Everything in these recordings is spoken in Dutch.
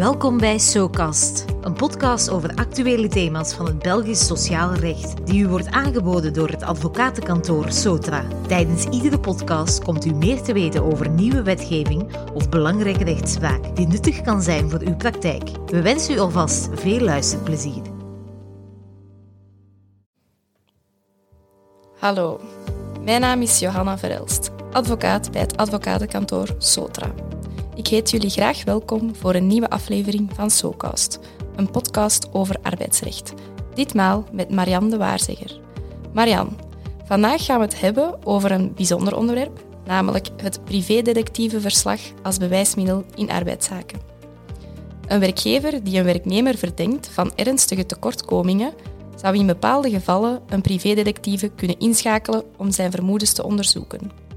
Welkom bij SoCast, een podcast over actuele thema's van het Belgisch sociaal recht, die u wordt aangeboden door het advocatenkantoor Sotra. Tijdens iedere podcast komt u meer te weten over nieuwe wetgeving of belangrijke rechtspraak die nuttig kan zijn voor uw praktijk. We wensen u alvast veel luisterplezier. Hallo, mijn naam is Johanna Verelst, advocaat bij het advocatenkantoor Sotra. Ik heet jullie graag welkom voor een nieuwe aflevering van SoCast, een podcast over arbeidsrecht. Ditmaal met Marianne de Waarzegger. Marianne, vandaag gaan we het hebben over een bijzonder onderwerp, namelijk het privédetectievenverslag als bewijsmiddel in arbeidszaken. Een werkgever die een werknemer verdenkt van ernstige tekortkomingen zou in bepaalde gevallen een privédetectieve kunnen inschakelen om zijn vermoedens te onderzoeken.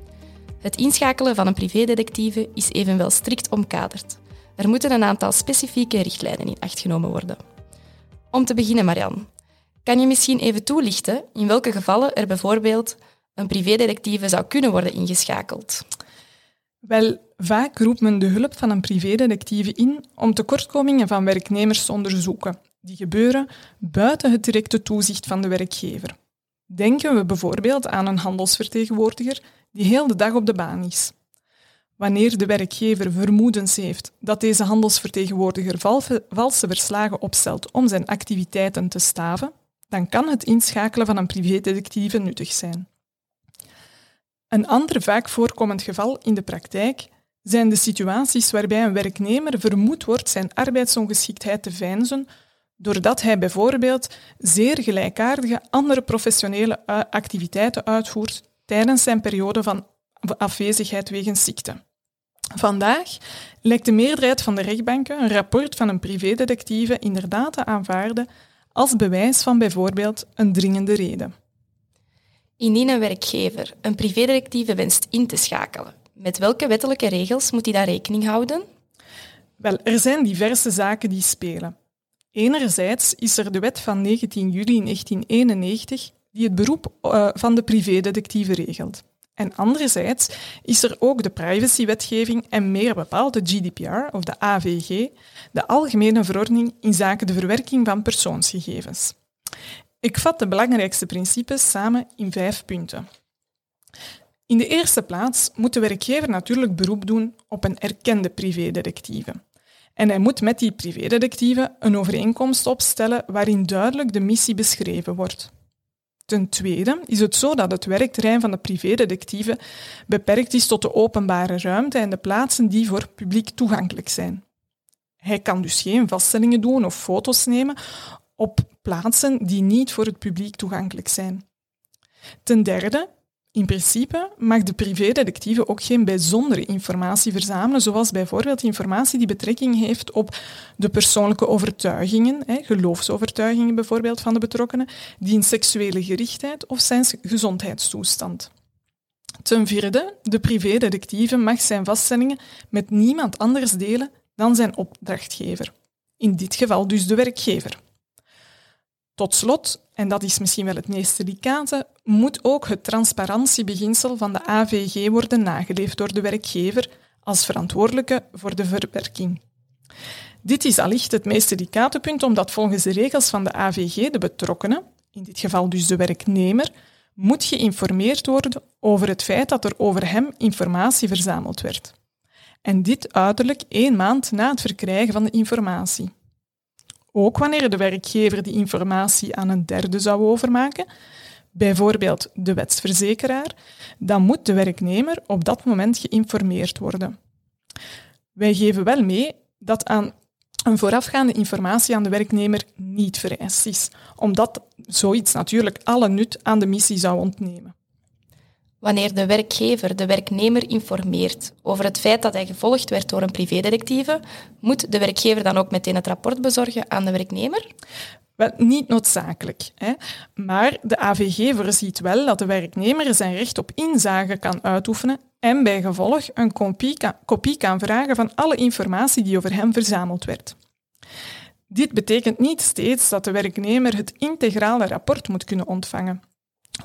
Het inschakelen van een privédetectieve is evenwel strikt omkaderd. Er moeten een aantal specifieke richtlijnen in acht genomen worden. Om te beginnen, Marianne, kan je misschien even toelichten in welke gevallen er bijvoorbeeld een privédetectieve zou kunnen worden ingeschakeld? Wel, vaak roept men de hulp van een privédetectieve in om tekortkomingen van werknemers te onderzoeken. Die gebeuren buiten het directe toezicht van de werkgever. Denken we bijvoorbeeld aan een handelsvertegenwoordiger die heel de dag op de baan is. Wanneer de werkgever vermoedens heeft dat deze handelsvertegenwoordiger valse verslagen opstelt om zijn activiteiten te staven, dan kan het inschakelen van een privédetectieve nuttig zijn. Een ander vaak voorkomend geval in de praktijk zijn de situaties waarbij een werknemer vermoed wordt zijn arbeidsongeschiktheid te veinzen doordat hij bijvoorbeeld zeer gelijkaardige andere professionele activiteiten uitvoert tijdens zijn periode van afwezigheid wegens ziekte. Vandaag lijkt de meerderheid van de rechtbanken een rapport van een privédetectieve inderdaad te aanvaarden als bewijs van bijvoorbeeld een dringende reden. Indien een werkgever een privédetectieve wenst in te schakelen, met welke wettelijke regels moet hij daar rekening houden? Wel, er zijn diverse zaken die spelen. Enerzijds is er de wet van 19 juli 1991 die het beroep uh, van de privédetectieve regelt. En anderzijds is er ook de privacywetgeving en meer bepaald de GDPR of de AVG, de Algemene Verordening in zaken de verwerking van persoonsgegevens. Ik vat de belangrijkste principes samen in vijf punten. In de eerste plaats moet de werkgever natuurlijk beroep doen op een erkende privédetectieve. En hij moet met die privédetectieve een overeenkomst opstellen waarin duidelijk de missie beschreven wordt. Ten tweede is het zo dat het werkterrein van de privédetectieve beperkt is tot de openbare ruimte en de plaatsen die voor publiek toegankelijk zijn. Hij kan dus geen vaststellingen doen of foto's nemen op plaatsen die niet voor het publiek toegankelijk zijn. Ten derde in principe mag de privédetectieve ook geen bijzondere informatie verzamelen, zoals bijvoorbeeld informatie die betrekking heeft op de persoonlijke overtuigingen, geloofsovertuigingen bijvoorbeeld van de betrokkenen, die een seksuele gerichtheid of zijn gezondheidstoestand. Ten vierde, de privédetectieve mag zijn vaststellingen met niemand anders delen dan zijn opdrachtgever. In dit geval dus de werkgever. Tot slot, en dat is misschien wel het meest delicate, moet ook het transparantiebeginsel van de AVG worden nageleefd door de werkgever als verantwoordelijke voor de verwerking. Dit is allicht het meest delicate punt, omdat volgens de regels van de AVG de betrokkenen, in dit geval dus de werknemer, moet geïnformeerd worden over het feit dat er over hem informatie verzameld werd. En dit uiterlijk één maand na het verkrijgen van de informatie. Ook wanneer de werkgever die informatie aan een derde zou overmaken, bijvoorbeeld de wetsverzekeraar, dan moet de werknemer op dat moment geïnformeerd worden. Wij geven wel mee dat aan een voorafgaande informatie aan de werknemer niet vereist is, omdat zoiets natuurlijk alle nut aan de missie zou ontnemen. Wanneer de werkgever de werknemer informeert over het feit dat hij gevolgd werd door een privédetectieve, moet de werkgever dan ook meteen het rapport bezorgen aan de werknemer? Wel, niet noodzakelijk. Hè. Maar de AVG voorziet wel dat de werknemer zijn recht op inzage kan uitoefenen en bij gevolg een kopie kan, kopie kan vragen van alle informatie die over hem verzameld werd. Dit betekent niet steeds dat de werknemer het integrale rapport moet kunnen ontvangen.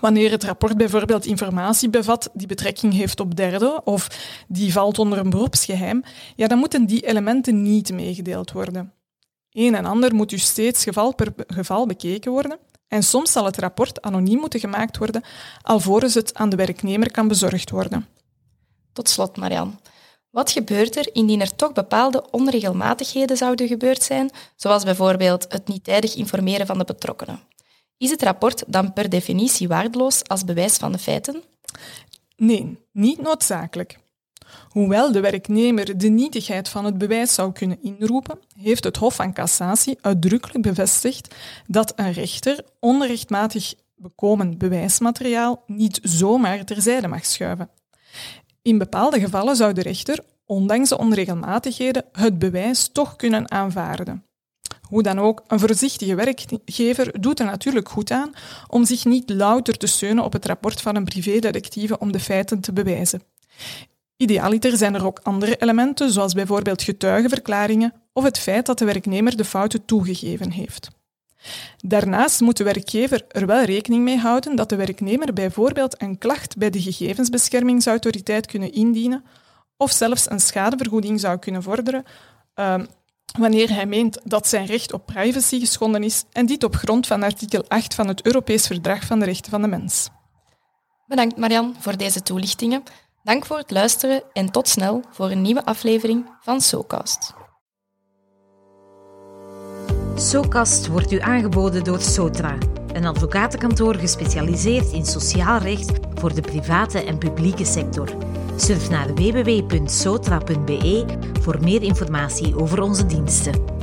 Wanneer het rapport bijvoorbeeld informatie bevat die betrekking heeft op derden of die valt onder een beroepsgeheim, ja, dan moeten die elementen niet meegedeeld worden. Een en ander moet dus steeds geval per geval bekeken worden en soms zal het rapport anoniem moeten gemaakt worden alvorens het aan de werknemer kan bezorgd worden. Tot slot, Marian. Wat gebeurt er indien er toch bepaalde onregelmatigheden zouden gebeurd zijn, zoals bijvoorbeeld het niet tijdig informeren van de betrokkenen? Is het rapport dan per definitie waardeloos als bewijs van de feiten? Nee, niet noodzakelijk. Hoewel de werknemer de nietigheid van het bewijs zou kunnen inroepen, heeft het Hof van Cassatie uitdrukkelijk bevestigd dat een rechter onrechtmatig bekomen bewijsmateriaal niet zomaar terzijde mag schuiven. In bepaalde gevallen zou de rechter, ondanks de onregelmatigheden, het bewijs toch kunnen aanvaarden. Hoe dan ook, een voorzichtige werkgever doet er natuurlijk goed aan om zich niet louter te steunen op het rapport van een privédetectieve om de feiten te bewijzen. Idealiter zijn er ook andere elementen, zoals bijvoorbeeld getuigenverklaringen of het feit dat de werknemer de fouten toegegeven heeft. Daarnaast moet de werkgever er wel rekening mee houden dat de werknemer bijvoorbeeld een klacht bij de gegevensbeschermingsautoriteit kunnen indienen of zelfs een schadevergoeding zou kunnen vorderen uh, wanneer hij meent dat zijn recht op privacy geschonden is en dit op grond van artikel 8 van het Europees Verdrag van de Rechten van de Mens. Bedankt Marian voor deze toelichtingen. Dank voor het luisteren en tot snel voor een nieuwe aflevering van SoCast. SoCast wordt u aangeboden door Sotra, een advocatenkantoor gespecialiseerd in sociaal recht voor de private en publieke sector. Surf naar www.sotra.be voor meer informatie over onze diensten.